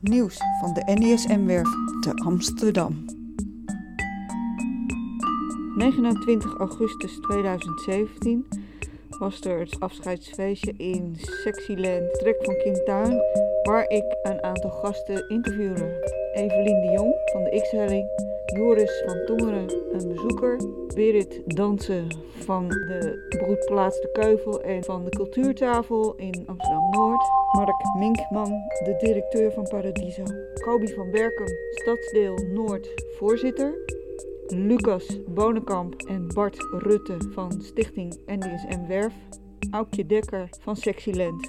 Nieuws van de NISM-werf te Amsterdam. 29 augustus 2017 was er het afscheidsfeestje in Sexyland Trek van Kim Tuin, waar ik een aantal gasten interviewde. Evelien de Jong van de X-Helling, Joris van Tongeren, een bezoeker, Berit Dansen van de broedplaats De Keuvel en van de Cultuurtafel in Amsterdam-Noord, Mark Minkman, de directeur van Paradiso, Kobi van Berkem, Stadsdeel Noord, voorzitter, Lucas Bonenkamp en Bart Rutte van Stichting NDSM Werf, Aukje Dekker van Sexyland.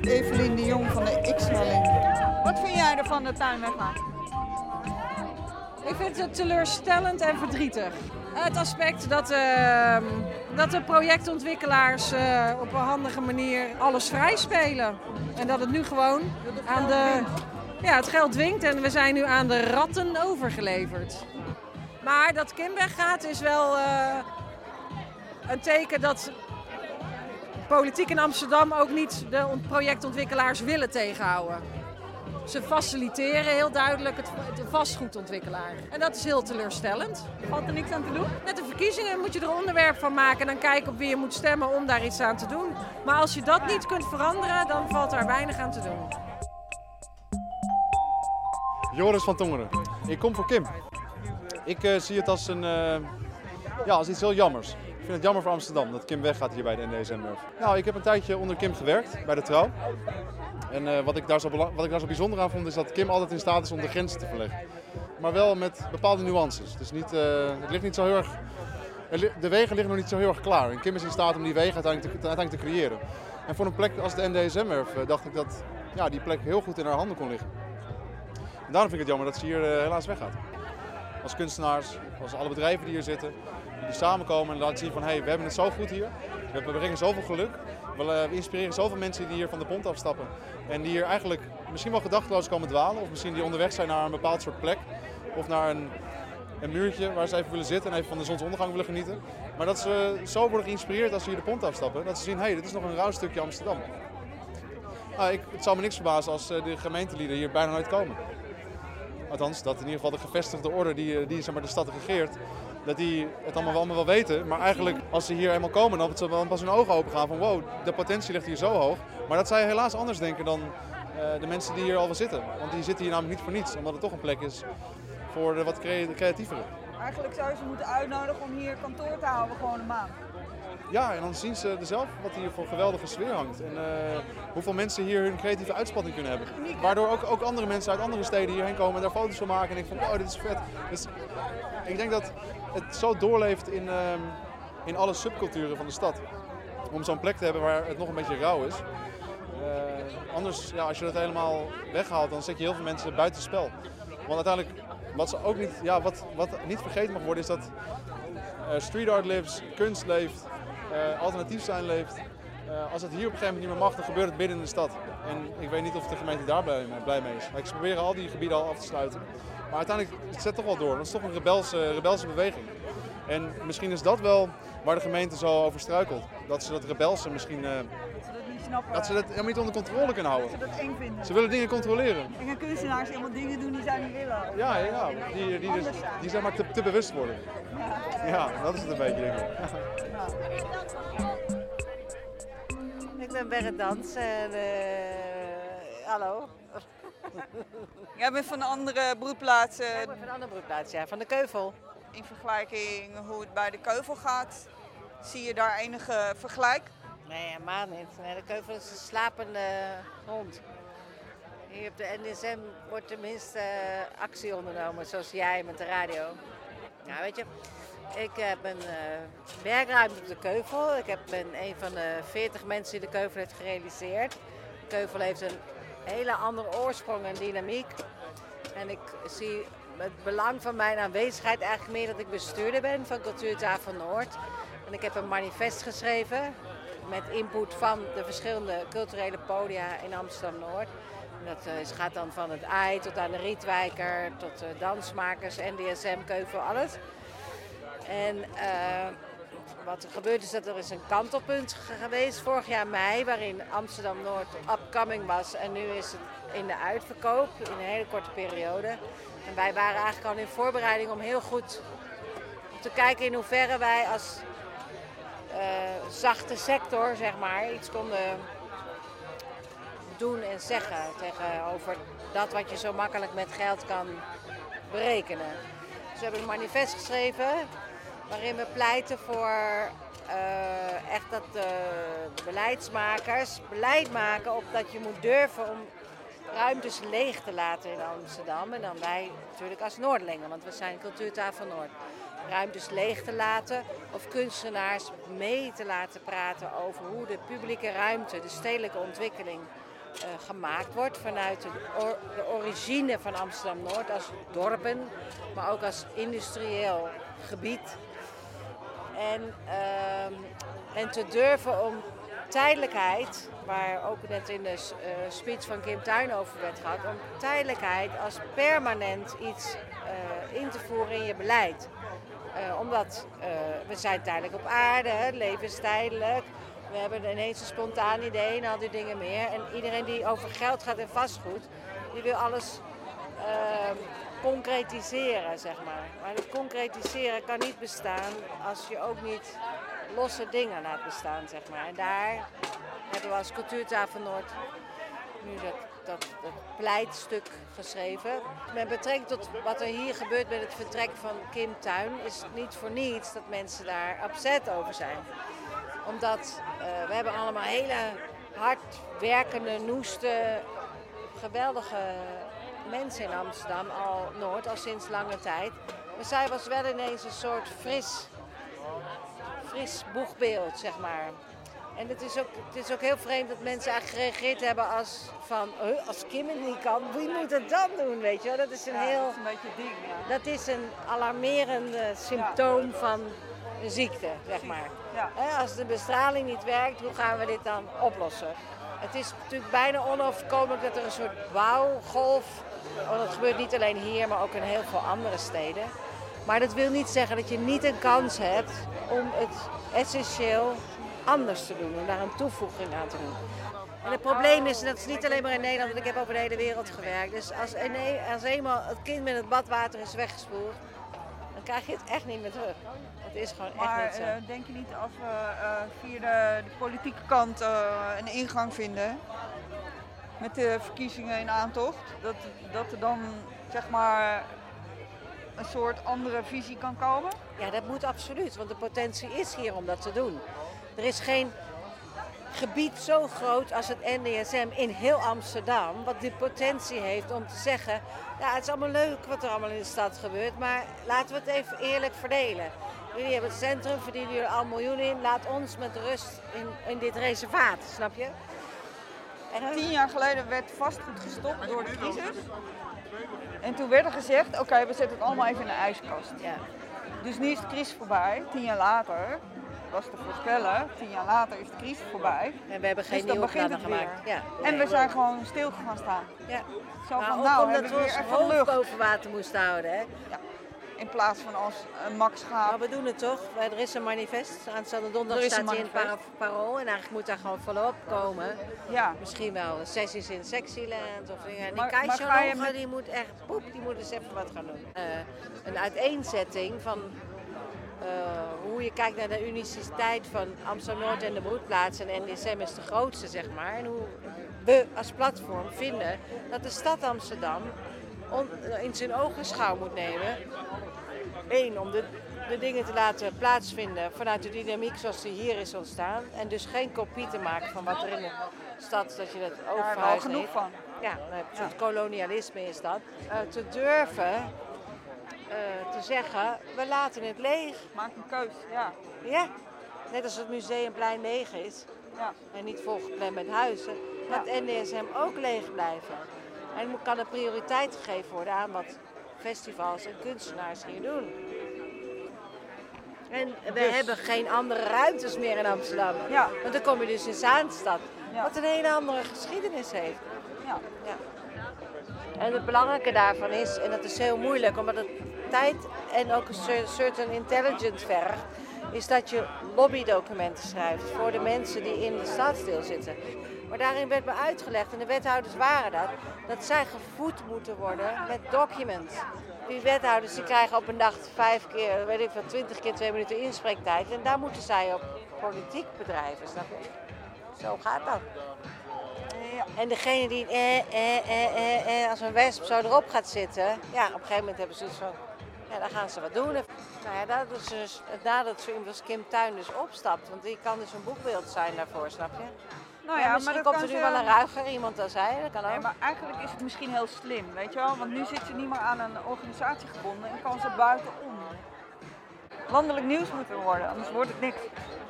Evelien de Jong van de X-Helling. Wat vind jij ervan de tuin weggaan? Ik vind het teleurstellend en verdrietig. Het aspect dat, uh, dat de projectontwikkelaars uh, op een handige manier alles vrij spelen. En dat het nu gewoon aan de. Ja, het geld dwingt en we zijn nu aan de ratten overgeleverd. Maar dat Kim weggaat is wel uh, een teken dat politiek in Amsterdam ook niet de projectontwikkelaars willen tegenhouden. Ze faciliteren heel duidelijk het, de vastgoedontwikkelaar. En dat is heel teleurstellend. Valt er niks aan te doen? Met de verkiezingen moet je er onderwerp van maken en dan kijken op wie je moet stemmen om daar iets aan te doen. Maar als je dat niet kunt veranderen, dan valt daar weinig aan te doen. Joris van Tongeren. Ik kom voor Kim. Ik uh, zie het als, een, uh, ja, als iets heel jammers. Ik vind het jammer voor Amsterdam dat Kim weggaat hier bij de NDSM. Nou, ik heb een tijdje onder Kim gewerkt bij de Trouw. En uh, wat, ik daar zo wat ik daar zo bijzonder aan vond is dat Kim altijd in staat is om de grenzen te verleggen. Maar wel met bepaalde nuances. Niet, het ligt niet zo heel erg, de wegen liggen nog niet zo heel erg klaar. En Kim is in staat om die wegen uiteindelijk te, te creëren. En voor een plek als de NDSM-erf dacht ik dat ja, die plek heel goed in haar handen kon liggen. En daarom vind ik het jammer dat ze hier helaas weggaat. Als kunstenaars, als alle bedrijven die hier zitten, die samenkomen en laten zien van hé, hey, we hebben het zo goed hier. We brengen zoveel geluk. We, uh, we inspireren zoveel mensen die hier van de pont afstappen. En die hier eigenlijk misschien wel gedachteloos komen dwalen. Of misschien die onderweg zijn naar een bepaald soort plek. Of naar een, een muurtje waar ze even willen zitten en even van de zonsondergang willen genieten. Maar dat ze zo worden geïnspireerd als ze hier de pont afstappen. Dat ze zien, hé, hey, dit is nog een rauw stukje Amsterdam. Nou, ik, het zou me niks verbazen als uh, de gemeentelieden hier bijna nooit komen. Althans, dat in ieder geval de gevestigde orde die, die zeg maar, de stad regeert, dat die het allemaal wel, allemaal wel weten. Maar eigenlijk, als ze hier eenmaal komen, dan ze pas hun ogen open gaan van wow, de potentie ligt hier zo hoog. Maar dat zij helaas anders denken dan uh, de mensen die hier al wel zitten. Want die zitten hier namelijk niet voor niets, omdat het toch een plek is voor de wat creatievere. Eigenlijk zou je ze moeten uitnodigen om hier kantoor te houden, gewoon een maand. Ja, en dan zien ze er zelf wat hier voor geweldige sfeer hangt. En uh, hoeveel mensen hier hun creatieve uitspatting kunnen hebben. Waardoor ook, ook andere mensen uit andere steden hierheen komen en daar foto's van maken. En ik van, oh, dit is vet. Dus ik denk dat het zo doorleeft in, uh, in alle subculturen van de stad. Om zo'n plek te hebben waar het nog een beetje rauw is. Uh, anders, ja, als je dat helemaal weghaalt, dan zet je heel veel mensen buitenspel. Want uiteindelijk, wat, ze ook niet, ja, wat, wat niet vergeten mag worden, is dat street art lives, kunst leeft, uh, alternatief zijn leeft. Uh, als het hier op een gegeven moment niet meer mag, dan gebeurt het binnen in de stad. En ik weet niet of de gemeente daar blij, blij mee is. Maar ze proberen al die gebieden al af te sluiten. Maar uiteindelijk het zet toch wel door. Dat is toch een rebelse, rebelse beweging. En misschien is dat wel waar de gemeente zo over struikelt. Dat ze dat rebelse misschien... Uh, Snappen. Dat ze dat helemaal niet onder controle kunnen houden. Dat ze dat eng vinden. Ze willen dingen controleren. En gaan kunstenaars helemaal dingen doen die zij niet willen. Ja, ja die, die, dus, die zeg maar te, te bewust worden. Ja. ja. dat is het een beetje, denk ik. Ben Berrit Dans en uh, hallo. Jij bent van een andere broedplaats? Uh, ik ben van een andere broedplaats, ja, van de Keuvel. In vergelijking hoe het bij de Keuvel gaat, zie je daar enige vergelijk? Nee, helemaal niet. Nee, de Keuvel is een slapende hond. Hier op de NSM wordt tenminste actie ondernomen, zoals jij met de radio. Nou, weet je, ik heb een uh, werkruimte op de Keuvel. Ik heb, ben een van de 40 mensen die de Keuvel heeft gerealiseerd. De Keuvel heeft een hele andere oorsprong en dynamiek. En ik zie het belang van mijn aanwezigheid eigenlijk meer dat ik bestuurder ben van Cultuurtafel Noord. En ik heb een manifest geschreven met input van de verschillende culturele podia in Amsterdam-Noord. Dat uh, gaat dan van het AI tot aan de Rietwijker, tot uh, dansmakers, NDSM, Keuvel, alles. En uh, wat er gebeurd is dat er is een kantelpunt geweest vorig jaar mei, waarin Amsterdam Noord upcoming was en nu is het in de uitverkoop in een hele korte periode. En wij waren eigenlijk al in voorbereiding om heel goed te kijken in hoeverre wij als uh, zachte sector, zeg maar, iets konden doen en zeggen tegenover dat wat je zo makkelijk met geld kan berekenen. We hebben een manifest geschreven waarin we pleiten voor uh, echt dat de beleidsmakers beleid maken op dat je moet durven om ruimtes leeg te laten in Amsterdam. En dan wij natuurlijk als Noordelingen, want we zijn cultuurtafel Noord. Ruimtes leeg te laten of kunstenaars mee te laten praten over hoe de publieke ruimte, de stedelijke ontwikkeling uh, gemaakt wordt vanuit de, de origine van Amsterdam-Noord als dorpen, maar ook als industrieel gebied. En, uh, en te durven om tijdelijkheid, waar ook net in de uh, speech van Kim Tuin over werd gehad, om tijdelijkheid als permanent iets uh, in te voeren in je beleid. Uh, omdat we zijn tijdelijk op aarde, het leven is tijdelijk. We hebben ineens een spontaan idee en al die dingen meer. En iedereen die over geld gaat en vastgoed, die wil alles ehm, concretiseren, zeg maar. Maar het concretiseren kan niet bestaan als je ook niet losse dingen laat bestaan, zeg maar. En daar hebben we als Cultuurtafel Noord nu dat, dat, dat pleitstuk geschreven. Met betrekking tot wat er hier gebeurt met het vertrek van Kim Tuin, is het niet voor niets dat mensen daar upset over zijn omdat uh, we hebben allemaal hele hard werkende, noeste, geweldige mensen in Amsterdam, al Noord, al sinds lange tijd. Maar zij was wel ineens een soort fris, fris boegbeeld, zeg maar. En het is, ook, het is ook heel vreemd dat mensen eigenlijk gereageerd hebben als van, als Kim het niet kan, wie moet het dan doen, weet je Dat is een heel... Dat is een beetje ding, ja. Dat is een alarmerende symptoom van een ziekte, zeg maar. Ja. Als de bestraling niet werkt, hoe gaan we dit dan oplossen? Het is natuurlijk bijna onoverkomelijk dat er een soort bouwgolf. Want dat gebeurt niet alleen hier, maar ook in heel veel andere steden. Maar dat wil niet zeggen dat je niet een kans hebt om het essentieel anders te doen, om daar een toevoeging aan te doen. En het probleem is, dat is niet alleen maar in Nederland, want ik heb over de hele wereld gewerkt. Dus als, als eenmaal het kind met het badwater is weggespoeld, dan krijg je het echt niet meer terug. Het is gewoon maar, echt niet zo. Uh, denk je niet als we uh, via de, de, politieke kant uh, een ingang vinden met de verkiezingen in aantocht, dat, dat er dan zeg maar een soort andere visie kan komen? Ja, dat moet absoluut, want de potentie is hier om dat te doen. Er is geen gebied zo groot als het NDSM in heel Amsterdam, wat de potentie heeft om te zeggen, ja, het is allemaal leuk wat er allemaal in de stad gebeurt, maar laten we het even eerlijk verdelen. Jullie hebben het centrum, verdienen jullie al miljoenen in, laat ons met rust in, in dit reservaat, snap je? En tien jaar geleden werd vastgoed gestopt door de crisis. En toen werd er gezegd, oké, we zetten het allemaal even in de ijskast. Ja. Dus nu is de crisis voorbij, tien jaar later was te voorspellen. Tien jaar later is de crisis voorbij. En we hebben geen dus nieuwe plannen gemaakt. Ja. En we zijn gewoon stil gaan staan. Ja. Zo van, nou, omdat we ons hoofd boven water moesten houden. Hè? Ja. In plaats van als een max gaat. Maar we doen het toch? Er is een manifest. Aanstaande donderdag staat hij in het parool. En eigenlijk moet daar gewoon volop komen. Ja. Misschien wel sessies in Sexyland. Of dingen. Die met... die moet echt, poep, die moet eens even wat gaan doen. Uh, een uiteenzetting van uh, hoe je kijkt naar de uniciteit van Amsterdam-Noord en de broedplaats. En NDSM is de grootste, zeg maar. En hoe we als platform vinden dat de stad Amsterdam in zijn ogen schouw moet nemen. Eén, om de, de dingen te laten plaatsvinden vanuit de dynamiek zoals die hier is ontstaan. En dus geen kopie te maken van wat er in de stad, dat je dat overhuist. Ja, genoeg van. Ja, het kolonialisme is dat. Uh, te durven uh, te zeggen, we laten het leeg. Maak een keus, ja. Ja, net als het museumplein leeg is. Ja. En niet volgepland met huizen. Laat ja. NDSM ook leeg blijven. En kan er prioriteit gegeven worden aan wat festivals en kunstenaars hier doen. En we dus- hebben geen andere ruimtes meer in Amsterdam. Ja. Want dan kom je dus in Zaanstad. Ja. Wat een hele andere geschiedenis heeft. Ja. ja. En het belangrijke daarvan is, en dat is heel moeilijk, omdat het tijd en ook een certain intelligence vergt, is dat je lobbydocumenten schrijft voor de mensen die in de stadsdeel zitten. Maar daarin werd me uitgelegd, en de wethouders waren dat, dat zij gevoed moeten worden met documents. Die wethouders die krijgen op een dag vijf keer, weet ik veel, twintig keer twee minuten inspreektijd. En daar moeten zij op politiek bedrijven, snap je? Zo gaat dat. En degene die eh, eh, eh, eh, eh, als een wesp zo erop gaat zitten, ja, op een gegeven moment hebben ze iets van, ja, dan gaan ze wat doen. Nou ja, dat is dus het nadeel dat zo iemand als Kim Tuin dus opstapt, want die kan dus een boekbeeld zijn daarvoor, snap je? Nou ja, ja, misschien maar dat komt kan er nu ze... wel een ruiger iemand als hij, dat kan ook. Nee, maar eigenlijk is het misschien heel slim, weet je wel? Want nu zit ze niet meer aan een organisatie gebonden en kan ze buitenom. Landelijk nieuws moet er worden, anders wordt het niks.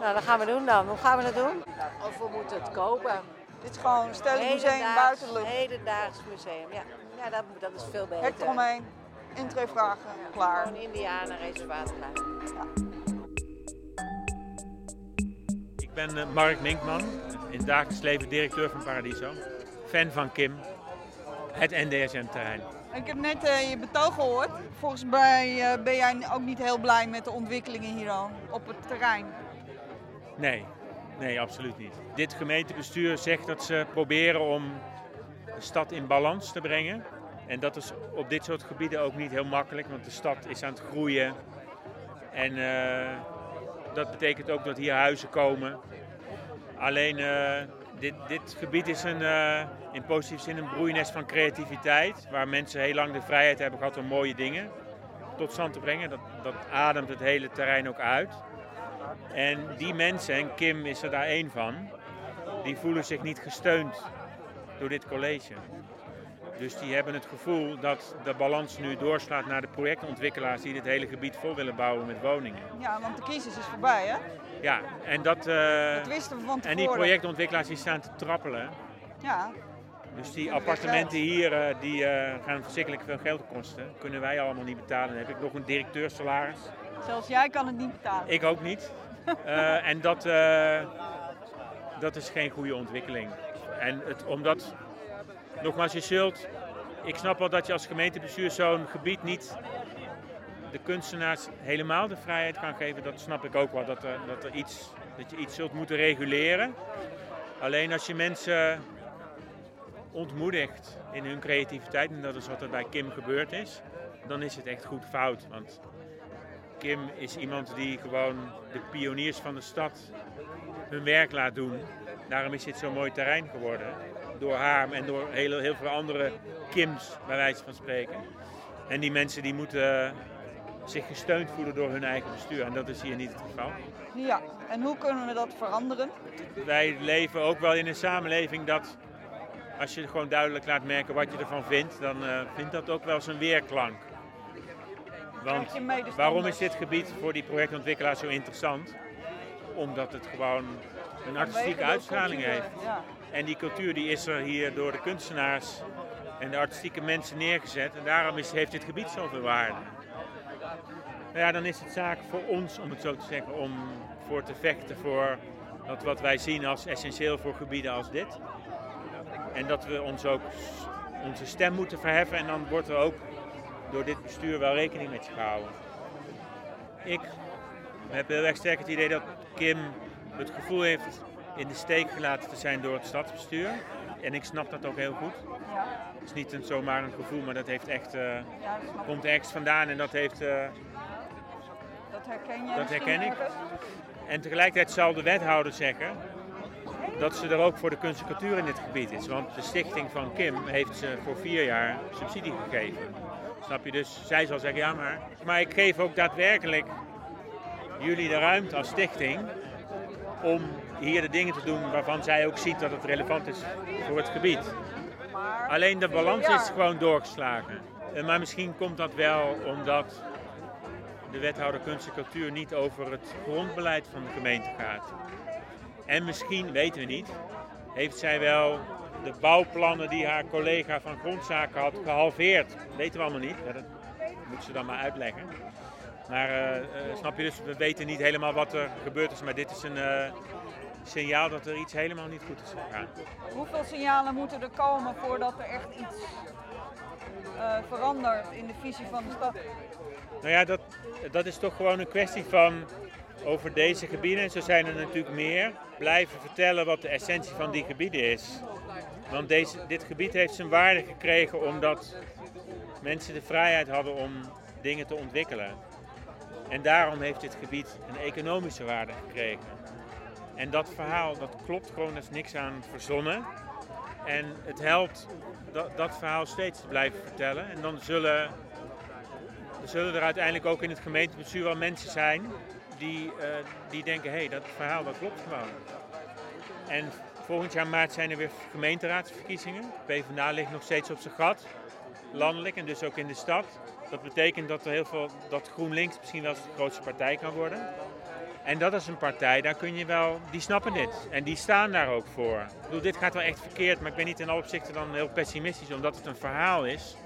Nou, dat gaan we doen dan. Hoe gaan we dat doen? Of we moeten het kopen. Dit is gewoon Stedelijk Museum Hedendaags- Buitenlucht. Hedendaags museum, ja. Ja, dat, dat is veel beter. Hek eromheen, intree vragen, klaar. Gewoon Indianenreservaat klaar. Ik ben eh, Mark Minkman, in het dagelijks leven directeur van Paradiso. Fan van Kim, het NDSM-terrein. Ik heb net eh, je betoog gehoord. Volgens mij eh, ben jij ook niet heel blij met de ontwikkelingen hier al op het terrein. Nee, nee, absoluut niet. Dit gemeentebestuur zegt dat ze proberen om de stad in balans te brengen. En dat is op dit soort gebieden ook niet heel makkelijk, want de stad is aan het groeien. En eh, dat betekent ook dat hier huizen komen. Alleen eh, dit, dit gebied is een, eh, in positieve zin een broeinest van creativiteit. Waar mensen heel lang de vrijheid hebben gehad om mooie dingen tot stand te brengen. Dat, dat ademt het hele terrein ook uit. En die mensen, en Kim is er daar één van, die voelen zich niet gesteund door dit college. Dus die hebben het gevoel dat de balans nu doorslaat naar de projectontwikkelaars die dit hele gebied vol willen bouwen met woningen. Ja, want de crisis is voorbij, hè? Ja, en dat. eh, Dat wisten we van tevoren. en die projectontwikkelaars die staan te trappelen. Ja, Dus die appartementen hier eh, die eh, gaan verschrikkelijk veel geld kosten. Kunnen wij allemaal niet betalen. Dan heb ik nog een directeursalaris. zelfs jij kan het niet betalen. Ik ook niet. En dat, dat is geen goede ontwikkeling. En het, omdat, nogmaals, je zult. Ik snap wel dat je als gemeentebestuur zo'n gebied niet de kunstenaars helemaal de vrijheid kan geven. Dat snap ik ook wel. Dat, er, dat, er iets, dat je iets zult moeten reguleren. Alleen als je mensen ontmoedigt in hun creativiteit, en dat is wat er bij Kim gebeurd is, dan is het echt goed fout. Want Kim is iemand die gewoon de pioniers van de stad hun werk laat doen. Daarom is dit zo'n mooi terrein geworden. Door haar en door heel, heel veel andere Kims, bij wijze van spreken. En die mensen die moeten zich gesteund voelen door hun eigen bestuur. En dat is hier niet het geval. Ja, en hoe kunnen we dat veranderen? Wij leven ook wel in een samenleving dat als je gewoon duidelijk laat merken wat je ervan vindt, dan eh, vindt dat ook wel zijn weerklank. Want waarom is dit gebied voor die projectontwikkelaars zo interessant? Omdat het gewoon een artistieke uitstraling heeft. Ja. En die cultuur die is er hier door de kunstenaars en de artistieke mensen neergezet. En daarom is, heeft dit gebied zoveel waarde. Nou ja, dan is het zaak voor ons, om het zo te zeggen, om voor te vechten voor dat wat wij zien als essentieel voor gebieden als dit. En dat we ons ook onze stem moeten verheffen en dan wordt er ook door dit bestuur wel rekening met gehouden. Ik heb heel erg sterk het idee dat Kim het gevoel heeft in de steek gelaten te zijn door het stadsbestuur. En ik snap dat ook heel goed. Het is niet een, zomaar een gevoel, maar dat heeft echt, ik. komt ergens vandaan en dat heeft... eh, Dat herken je Dat herken ik. En tegelijkertijd zal de wethouder zeggen dat ze er ook voor de kunst en cultuur in dit gebied is. Want de stichting van Kim heeft ze voor vier jaar subsidie gegeven. Snap je? Dus zij zal zeggen, ja maar... Maar ik geef ook daadwerkelijk jullie de ruimte als stichting om hier de dingen te doen waarvan zij ook ziet dat het relevant is voor het gebied. Alleen de balans is gewoon doorgeslagen. Eh, Maar misschien komt dat wel omdat de wethouder kunst en cultuur niet over het grondbeleid van de gemeente gaat. En misschien, weten we niet, heeft zij wel de bouwplannen die haar collega van grondzaken had gehalveerd. Weten we allemaal niet. Dat moet ze dan maar uitleggen. Maar eh, eh, snap je dus, we weten niet helemaal wat er gebeurd is. Maar dit is een eh, signaal dat er iets helemaal niet goed is gegaan. hoeveel signalen moeten er komen voordat er echt iets verandert in de visie van de stad? Nou ja, dat, dat is toch gewoon een kwestie van over deze gebieden, en zo zijn er natuurlijk meer, blijven vertellen wat de essentie van die gebieden is. Want deze, dit gebied heeft zijn waarde gekregen omdat mensen de vrijheid hadden om dingen te ontwikkelen. En daarom heeft dit gebied een economische waarde gekregen. En dat verhaal, dat klopt gewoon, er is niks aan verzonnen. En het helpt dat, dat verhaal steeds te blijven vertellen. En dan zullen, er zullen er uiteindelijk ook in het gemeentebestuur wel mensen zijn die, uh, die denken, hé, hey, dat verhaal dat klopt gewoon. En volgend jaar maart zijn er weer gemeenteraadsverkiezingen. PvdA ligt nog steeds op zijn gat, landelijk en dus ook in de stad. Dat betekent dat, er heel veel, dat GroenLinks misschien wel de grootste partij kan worden. En dat is een partij, daar kun je wel, die snappen dit. En die staan daar ook voor. Ik bedoel, dit gaat wel echt verkeerd, maar ik ben niet in alle opzichten dan heel pessimistisch, omdat het een verhaal is.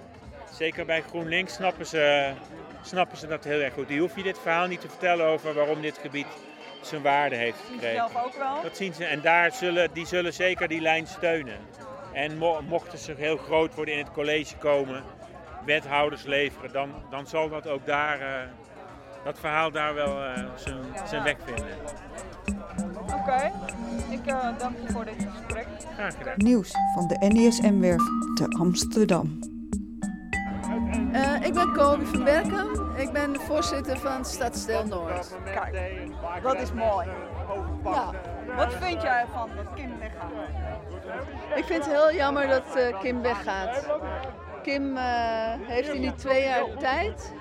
Zeker bij GroenLinks snappen ze, snappen ze dat heel erg goed. Die hoef je dit verhaal niet te vertellen over waarom dit gebied zijn waarde heeft gekregen. Dat zien ze zelf ook wel? Dat zien ze. En daar zullen, die zullen zeker die lijn steunen. En mochten ze heel groot worden in het college komen, wethouders leveren, dan, dan zal dat ook daar, uh, dat verhaal daar wel uh, zijn, zijn weg vinden. Oké, okay. ik uh, dank je voor dit gesprek. Graag gedaan. Nieuws van de NESM-werf te Amsterdam. Ik ben Kobi van Berkem. Ik ben de voorzitter van Stadsdeel Noord. Kijk, dat is mooi. Ja. Wat vind jij ervan dat Kim weggaat? Ik vind het heel jammer dat uh, Kim weggaat. Kim uh, heeft in die twee jaar tijd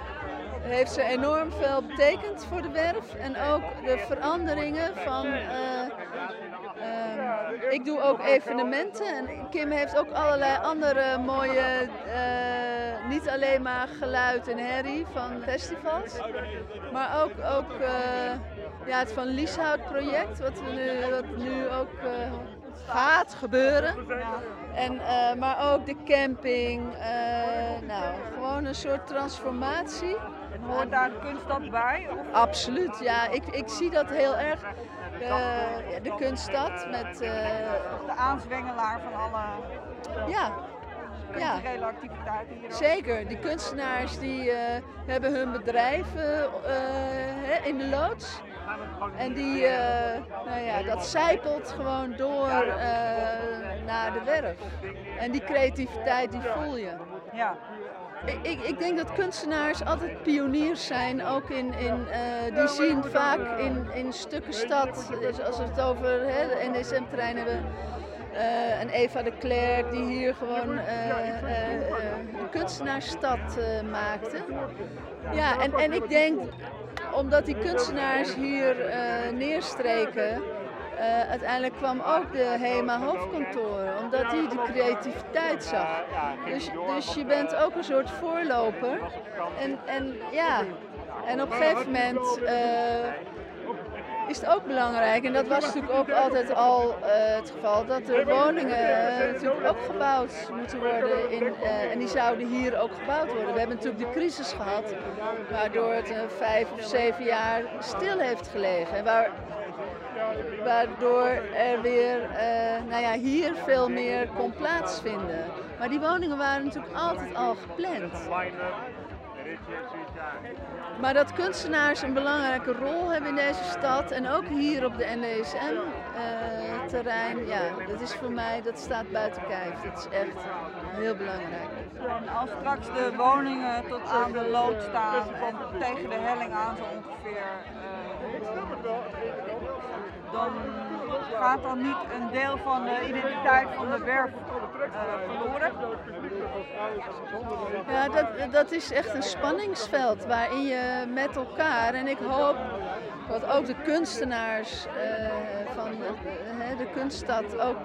heeft ze enorm veel betekend voor de werf. En ook de veranderingen van. Uh, uh, ik doe ook evenementen. En Kim heeft ook allerlei andere mooie. Uh, niet alleen maar geluid en herrie van festivals. Maar ook, ook ja, het Van Lieshout project, wat, nu, wat nu ook gaat gebeuren. En, maar ook de camping. Nou, gewoon een soort transformatie. Hoort daar kunststad bij? Of? Absoluut, ja. Ik, ik zie dat heel erg. Uh, de kunststad met... de aanzwengelaar van alle... Ja, culturele activiteiten hier. Zeker, die kunstenaars die uh, hebben hun bedrijven uh, in de loods. En die, uh, nou ja, dat zijpelt gewoon door naar de werf. En die creativiteit die voel je. Ja. Ik, ik, denk dat kunstenaars altijd pioniers zijn, ook in, in uh, die zien vaak in, in stukken stad, dus als we het over hè, de NSM-terrein hebben, uh, en Eva de Klerk die hier gewoon uh, een kunstenaarsstad maakte. Ja, en, en ik denk, omdat die kunstenaars hier neerstreken, uh, uiteindelijk kwam ook de HEMA hoofdkantoren, omdat hij de creativiteit zag. Dus, dus je bent ook een soort voorloper. En, en ja, en op een gegeven moment uh, is het ook belangrijk, en dat was natuurlijk ook altijd al uh, het geval, dat er woningen natuurlijk ook gebouwd moeten worden. In, en die zouden hier ook gebouwd worden. We hebben natuurlijk de crisis gehad, waardoor het vijf of zeven jaar stil heeft gelegen. En waar waardoor er weer uh, nou ja, hier veel meer kon plaatsvinden. Maar die woningen waren natuurlijk altijd al gepland. Maar dat kunstenaars een belangrijke rol hebben in deze stad en ook hier op de NDSM-terrein, uh, ja, dat is voor mij, dat staat buiten kijf. Dat is echt heel belangrijk. En als straks de woningen tot aan de lood staan en tegen de helling aan zo ongeveer, uh, dan gaat dan niet een deel van de identiteit van de werf uh, verloren? Ja, dat, dat is echt een spanningsveld waarin je met elkaar, en ik hoop dat ook de kunstenaars uh, van de, de kunststad ook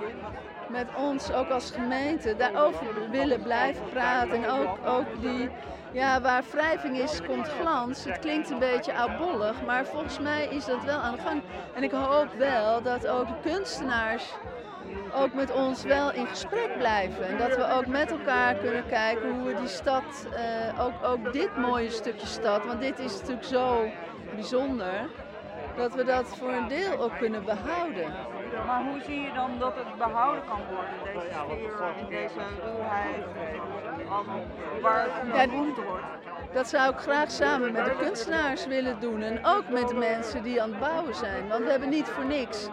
met ons, ook als gemeente, daarover willen blijven praten. En ook, ook die, ja, waar wrijving is, komt glans. Het klinkt een beetje oudbollig, maar volgens mij is dat wel aan de gang. En ik hoop wel dat ook de kunstenaars ook met ons wel in gesprek blijven. En dat we ook met elkaar kunnen kijken hoe we die stad, uh, ook, ook dit mooie stukje stad, want dit is natuurlijk zo bijzonder, dat we dat voor een deel ook kunnen behouden. Maar hoe zie je dan dat het behouden kan worden, deze sfeer, in deze ruwheid, waar het Ja, beroemd wordt? Dat zou ik graag samen met de kunstenaars willen doen. En ook met de mensen die aan het bouwen zijn. Want we hebben niet voor niks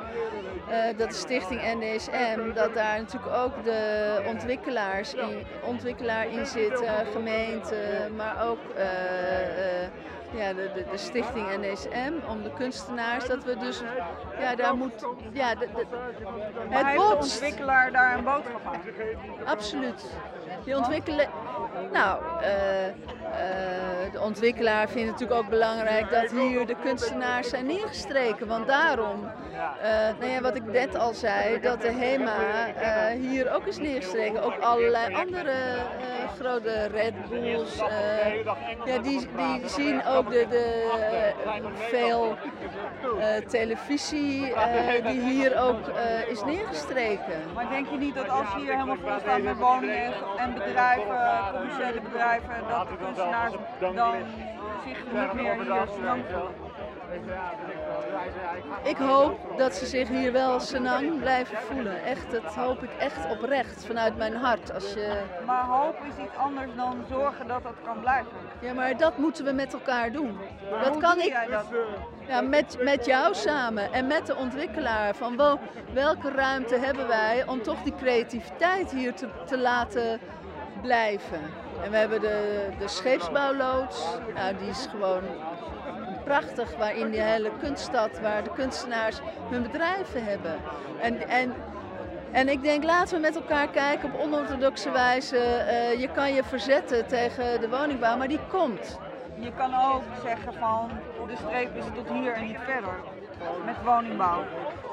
eh, dat de stichting NDSM, dat daar natuurlijk ook de ontwikkelaars in, ontwikkelaar in zit, eh, gemeente, maar ook eh, eh, ja, de, de, de stichting NDSM, om de kunstenaars, dat we dus, ja, daar moet, ja, de, de- het de ontwikkelaar daar een boodschap aan? Absoluut. Die ontwikkelen. Nou, eh, eh, de ontwikkelaar vindt het natuurlijk ook belangrijk dat hier de kunstenaars zijn neergestreken. Want daarom, eh, nou ja, wat ik net al zei, dat de HEMA eh, hier ook is neergestreken. Ook allerlei andere eh, grote Red Bulls. ja, die, die zien ook de, de, veel televisie die hier ook is neergestreken. Maar denk je niet dat als hier helemaal vol staat met woningen en- en bedrijven, commerciële bedrijven, dat de kunstenaars dan zich niet meer hier? Ik hoop dat ze zich hier wel senang blijven voelen. Echt, dat hoop ik echt oprecht vanuit mijn hart. Als je... Maar hoop is iets anders dan zorgen dat dat kan blijven. Ja, maar dat moeten we met elkaar doen. Maar Dat kan ik dat? ja, met, met jou samen en met de ontwikkelaar. Van wel, welke ruimte hebben wij om toch die creativiteit hier te, te laten blijven. En we hebben de, de scheepsbouwloods. Nou, die is gewoon prachtig, waarin die hele kunststad, waar de kunstenaars hun bedrijven hebben. En, en, en ik denk, laten we met elkaar kijken op onorthodoxe wijze. Eh, je kan je verzetten tegen de woningbouw, maar die komt. Je kan ook zeggen van de streep is tot hier en niet verder. Met woningbouw.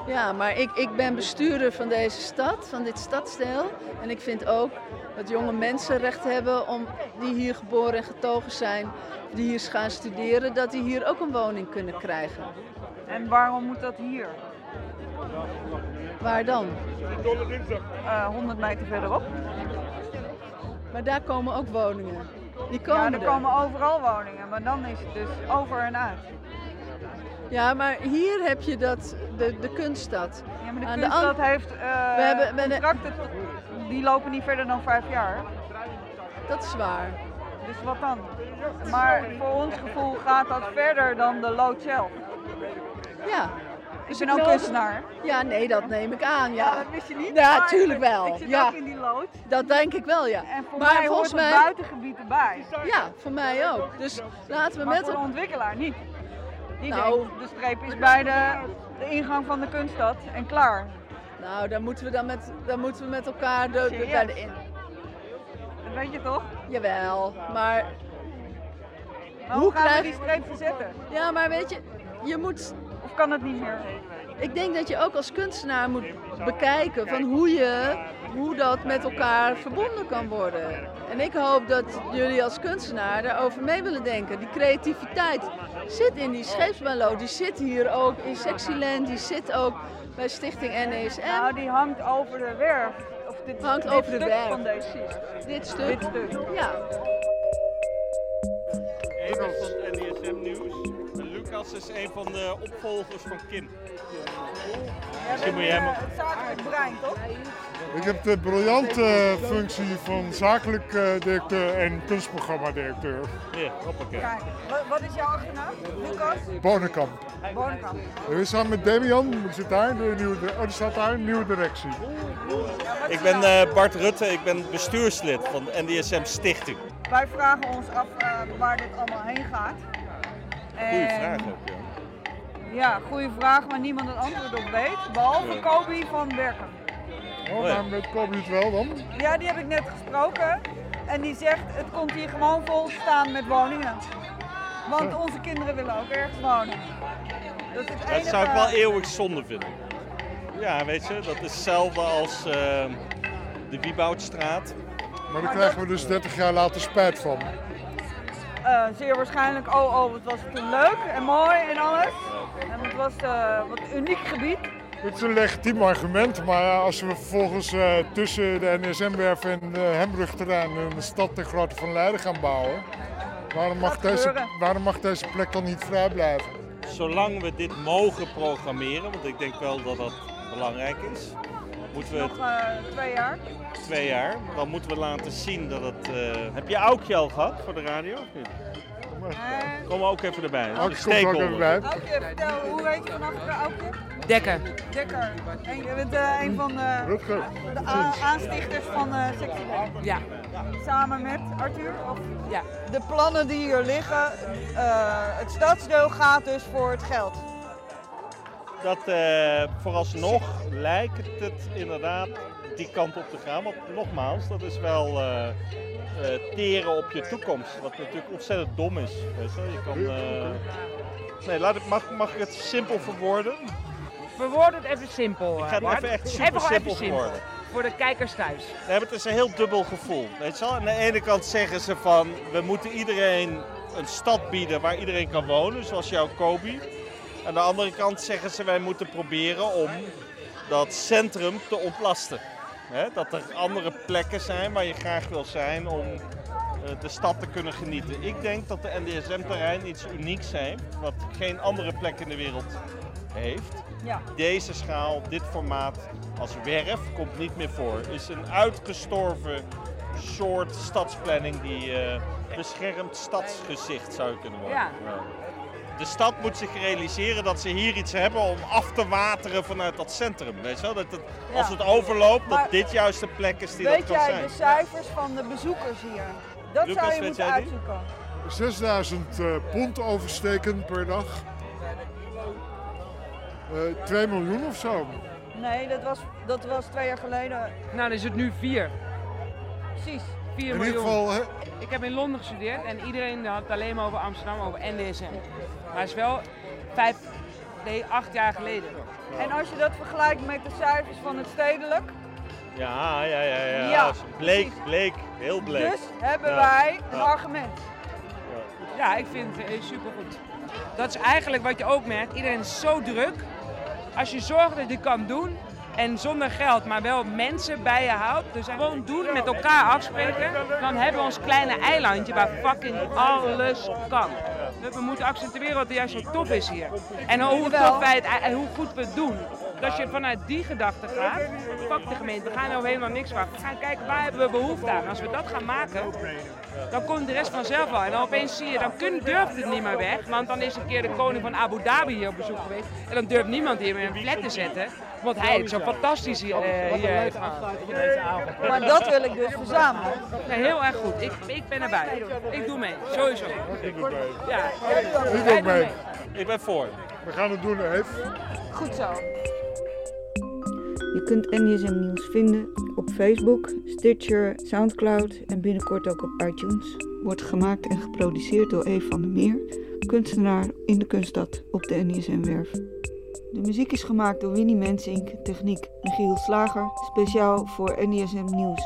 Ja, maar ik, ik ben bestuurder van deze stad, van dit stadsdeel. En ik vind ook dat jonge mensen recht hebben om, die hier geboren en getogen zijn, die hier gaan studeren, dat die hier ook een woning kunnen krijgen. En waarom moet dat hier? Waar dan? Eh 100 meter verderop? Maar daar komen ook woningen. Die Ja, komen er er. komen overal woningen, maar dan is het dus over en uit. Ja, maar hier heb je dat, de, de kunststad. Ja, maar de Aan kunststad heeft eh We hebben- we- contracten, die lopen niet verder dan vijf jaar. Dat is waar. Dus wat dan? Maar voor ons gevoel gaat dat verder dan de lood zelf. Ja. Ik Dus ben ook kunstenaar. Ja, nee, dat neem ik aan. Ja, dat wist je niet? Ja, Maar tuurlijk wel. Ik zit Ja. ook in die lood. Dat denk ik wel, ja. En voor maar mij hoort volgens het mij. buitengebied erbij. Ja, voor mij ook. Dus laten we Maar met voor de ontwikkelaar niet. Die Nou. denkt, de streep is bij de, de ingang van de kunststad en klaar. Nou, dan moeten we dan met, dan moeten we met elkaar de, de, in. Dat weet je toch? Jawel, maar Maar Hoe gaan we krijg- die streep verzetten? ja, maar weet je, je moet. Of kan het niet meer? Ik denk dat je ook als kunstenaar moet bekijken van hoe je, hoe dat met elkaar verbonden kan worden. En ik hoop dat jullie als kunstenaar daarover mee willen denken. Die creativiteit zit in die scheepsbouwlood, die zit hier ook in Sexyland, die zit ook bij Stichting NESM. Nou, die hangt over de werf. Of dit, Hangt dit over de stuk werf. van deze. Dit stuk. Dit stuk. Ja. Even van het NDSM nieuws. Lucas is een van de opvolgers van Kim. Misschien moet je hem- Het zakelijk brein, toch? Ik heb de briljante functie van zakelijk eh, directeur en kunstprogramma-directeur. Ja, hoppakee. Kijk, wat, is jouw achternaam? Lucas? Bonenkamp. Bonenkamp. En we samen met Damian, die zit daar, de nieuwe, oh, die staat daar, nieuwe directie. Ik ben eh, Bart Rutte, ik ben bestuurslid van de NDSM Stichting. Wij vragen ons af eh, waar dit allemaal heen gaat. Goeie En- vraag ook, ja. Ja, goede vraag, maar niemand een antwoord op weet. Behalve Ja. Kobi van Werken. Oh, Kobe het wel dan? Ja, die heb ik net gesproken. En die zegt, het komt hier gewoon vol te staan met woningen. Want onze kinderen willen ook ergens wonen. Dat is het Dat enige... zou ik wel eeuwig zonde vinden. Ja, weet je, dat is hetzelfde als eh, de Wieboudstraat. Maar daar krijgen we dus 30 jaar later spijt van. Eh, zeer waarschijnlijk, oh oh, wat was het toen leuk en mooi en alles. En het was eh wat een uniek gebied. Het is een legitiem argument, maar als we vervolgens eh, tussen de NSM-werf en de Hembrugterrein een stad ten grootte van Leiden gaan bouwen, waarom mag, deze, waarom mag deze plek dan niet vrij blijven? Zolang we dit mogen programmeren, want ik denk wel dat dat belangrijk is. Moeten we Nog uh, twee jaar. Twee jaar. Dan moeten we laten zien dat het... Uh... Heb je Aukje al gehad voor de radio of niet? Kom ook even erbij. Aukje komt ook even bij. Aukje, vertel, hoe heet je vanaf Aukje? Dekker. Dekker. En je bent uh, een van de, de aanstichters van uh. Ja. Samen met Arthur? Of? Ja. De plannen die hier liggen, het stadsdeel gaat dus voor het geld. Dat uh, vooralsnog lijkt het inderdaad die kant op te gaan. Want nogmaals, dat is wel uh, uh, teren op je toekomst. Wat natuurlijk ontzettend dom is. Weet je, je kan, nee, laat ik, mag, mag ik het simpel verwoorden? Verwoord het even simpel. Ik ga het even echt super even simpel even. Voor de kijkers thuis. Nee, het is een heel dubbel gevoel. Weet je wel? Aan de ene kant zeggen ze van we moeten iedereen een stad bieden waar iedereen kan wonen, zoals jouw Kobe. Aan de andere kant zeggen ze wij moeten proberen om dat centrum te ontlasten. dat er andere plekken zijn waar je graag wil zijn om de stad te kunnen genieten. Ik denk dat de NDSM-terrein iets unieks heeft, wat geen andere plek in de wereld heeft. Ja. Deze schaal, dit formaat als werf komt niet meer voor. is een uitgestorven soort stadsplanning die uh, beschermd stadsgezicht zou kunnen worden. Ja. De stad moet zich realiseren dat ze hier iets hebben om af te wateren vanuit dat centrum. Weet je wel? Dat het, Ja. Als het overloopt, Maar dat dit juist de plek is die Weet dat kan jij zijn. de cijfers van de bezoekers hier? Dat Lucas, zou je weet moeten jij uitzoeken. 6000 uh, pond oversteken per dag. Uh, 2 miljoen of zo. Nee, dat was, dat was twee jaar geleden. Nou, dan is het nu vier. Precies. 4 In miljoen. ieder geval, hè, Ik heb in Londen gestudeerd en iedereen had het alleen maar over Amsterdam, over NDSM. Maar het is wel vijf, nee, acht jaar geleden. En als je dat vergelijkt met de cijfers van het stedelijk, Ja, ja, ja. ja. Ja, bleek, precies. bleek, heel bleek. dus hebben Ja. wij een Ja. argument. Ja, ik vind het eh, supergoed. Dat is eigenlijk wat je ook merkt. Iedereen is zo druk. Als je zorgt dat je kan doen en zonder geld, maar wel mensen bij je houdt. Dus gewoon doen, met elkaar afspreken. Dan hebben we ons kleine eilandje waar fucking alles kan. We moeten accentueren wat juist zo tof is hier. En hoe tof wij het, en hoe goed we het doen. Dus als je vanuit die gedachte gaat, pak de gemeente, we gaan over helemaal niks wachten. We gaan kijken waar hebben we behoefte aan. Als we dat gaan maken, dan komt de rest vanzelf wel. En dan opeens zie je, dan kun, durft het niet meer weg. Want dan is een keer de koning van Abu Dhabi hier op bezoek geweest. En dan durft niemand hier meer een flat te zetten. Want hij het zo fantastisch hier, eh, hier heeft gehad. Maar dat wil ik dus verzamelen. Nee, heel erg goed. Ik, ik ben erbij. Ik doe mee, sowieso. ik doe mee. Ja, Ik doen mee. mee. Ik ben voor. We gaan het doen, Eve. Goed zo. Je kunt NDSM Nieuws vinden op Facebook, Stitcher, Soundcloud en binnenkort ook op iTunes. Wordt gemaakt en geproduceerd door Eve van der Meer, kunstenaar in de kunststad op de NDSM-werf. De muziek is gemaakt door Winnie Mensink, techniek Michiel Slager, speciaal voor NDSM Nieuws.